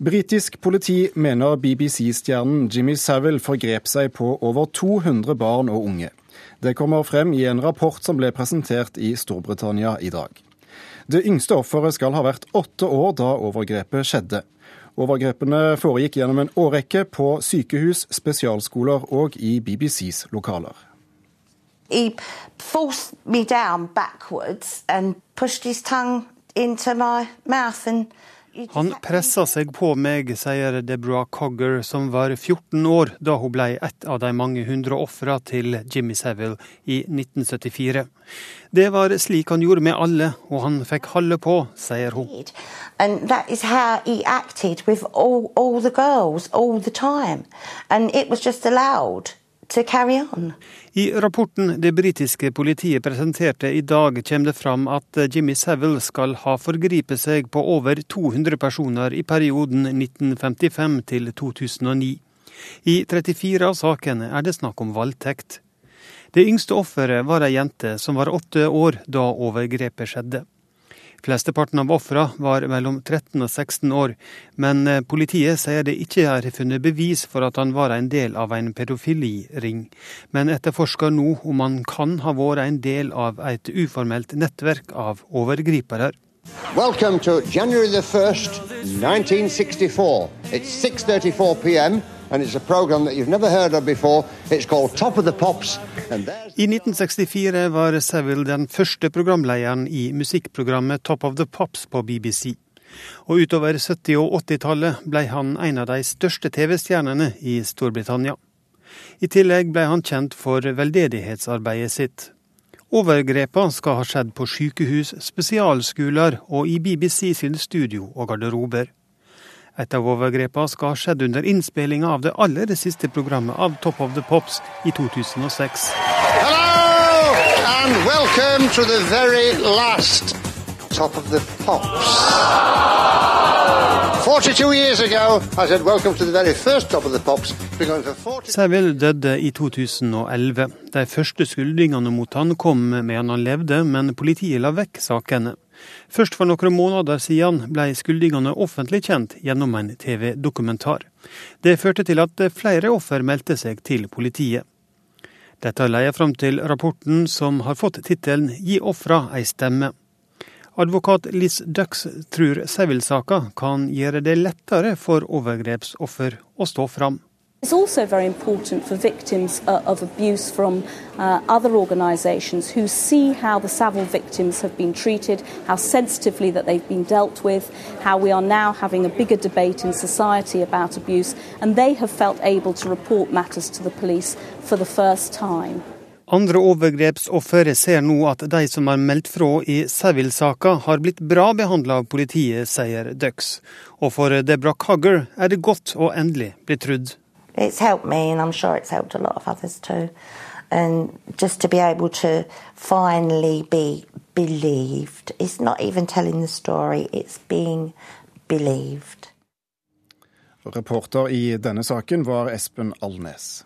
Britisk politi mener BBC-stjernen Jimmy Savile forgrep seg på over 200 barn og unge. Det kommer frem i en rapport som ble presentert i Storbritannia i dag. Det yngste offeret skal ha vært åtte år da overgrepet skjedde. Overgrepene foregikk gjennom en årrekke på sykehus, spesialskoler og i BBCs lokaler. He forced me down backwards and pushed his tongue into my mouth and han pressa seg på meg, sier Deborah Cogger, som var 14 år da hun ble et av de mange hundre ofra til Jimmy Savile i 1974. Det var slik han gjorde med alle, og han fikk holde på, sier hun. All, all girls all I rapporten det britiske politiet presenterte i dag, kommer det fram at Jimmy Savile skal ha forgripet seg på over 200 personer i perioden 1955 til 2009. I 34 av sakene er det snakk om voldtekt. Det yngste offeret var ei jente som var åtte år da overgrepet skjedde. Flesteparten av ofra var mellom 13 og 16 år, men eh, politiet sier det ikke er funnet bevis for at han var en del av en pedofiliring, men etterforsker nå om han kan ha vært en del av et uformelt nettverk av overgripere. Welcome to January 1st, 1964. It's 6.34 p.m. I 1964 var Seville den første programlederen i musikkprogrammet Top of the Pops på BBC. Og utover 70- og 80-tallet ble han en av de største TV-stjernene i Storbritannia. I tillegg ble han kjent for veldedighetsarbeidet sitt. Overgrepene skal ha skjedd på sykehus, spesialskoler og i BBC sine studio og garderober. Et av overgrepene skal ha skjedd under innspillinga av det aller siste programmet av Top of the Pops i 2006. Hello and welcome to the very last Top of the Pops. 42 years ago, I said welcome to the very first Top of the Pops. Savile døde i 2011. De første skyldningene mot han kom med han levde, men politiet la vekk sakene. Først for noen måneder siden ble skyldningene offentlig kjent gjennom en TV-dokumentar. Det førte til at flere offer meldte seg til politiet. Dette leier fram til rapporten som har fått tittelen Gi ofra ei stemme. Advokat Liz Dux tror Sevil-saka kan gjøre det lettere for overgrepsoffer å stå fram. It's also very important for victims uh, of abuse from uh, other organisations who see how the Savile victims have been treated, how sensitively that they've been dealt with, how we are now having a bigger debate in society about abuse, and they have felt able to report matters to the police for the first time. Andre overgrepsofre ser nå at de som har meldt fra i Savile-saka, har blitt bra behandla av politiet, sier Dux. Og for Deborah Cugger er det godt å endelig bli trudd. It's helped me, and I'm sure it's helped a lot of others too. And just to be able to finally be believed. It's not even telling the story, it's being believed. Reporter i denne saken var Espen Alnes.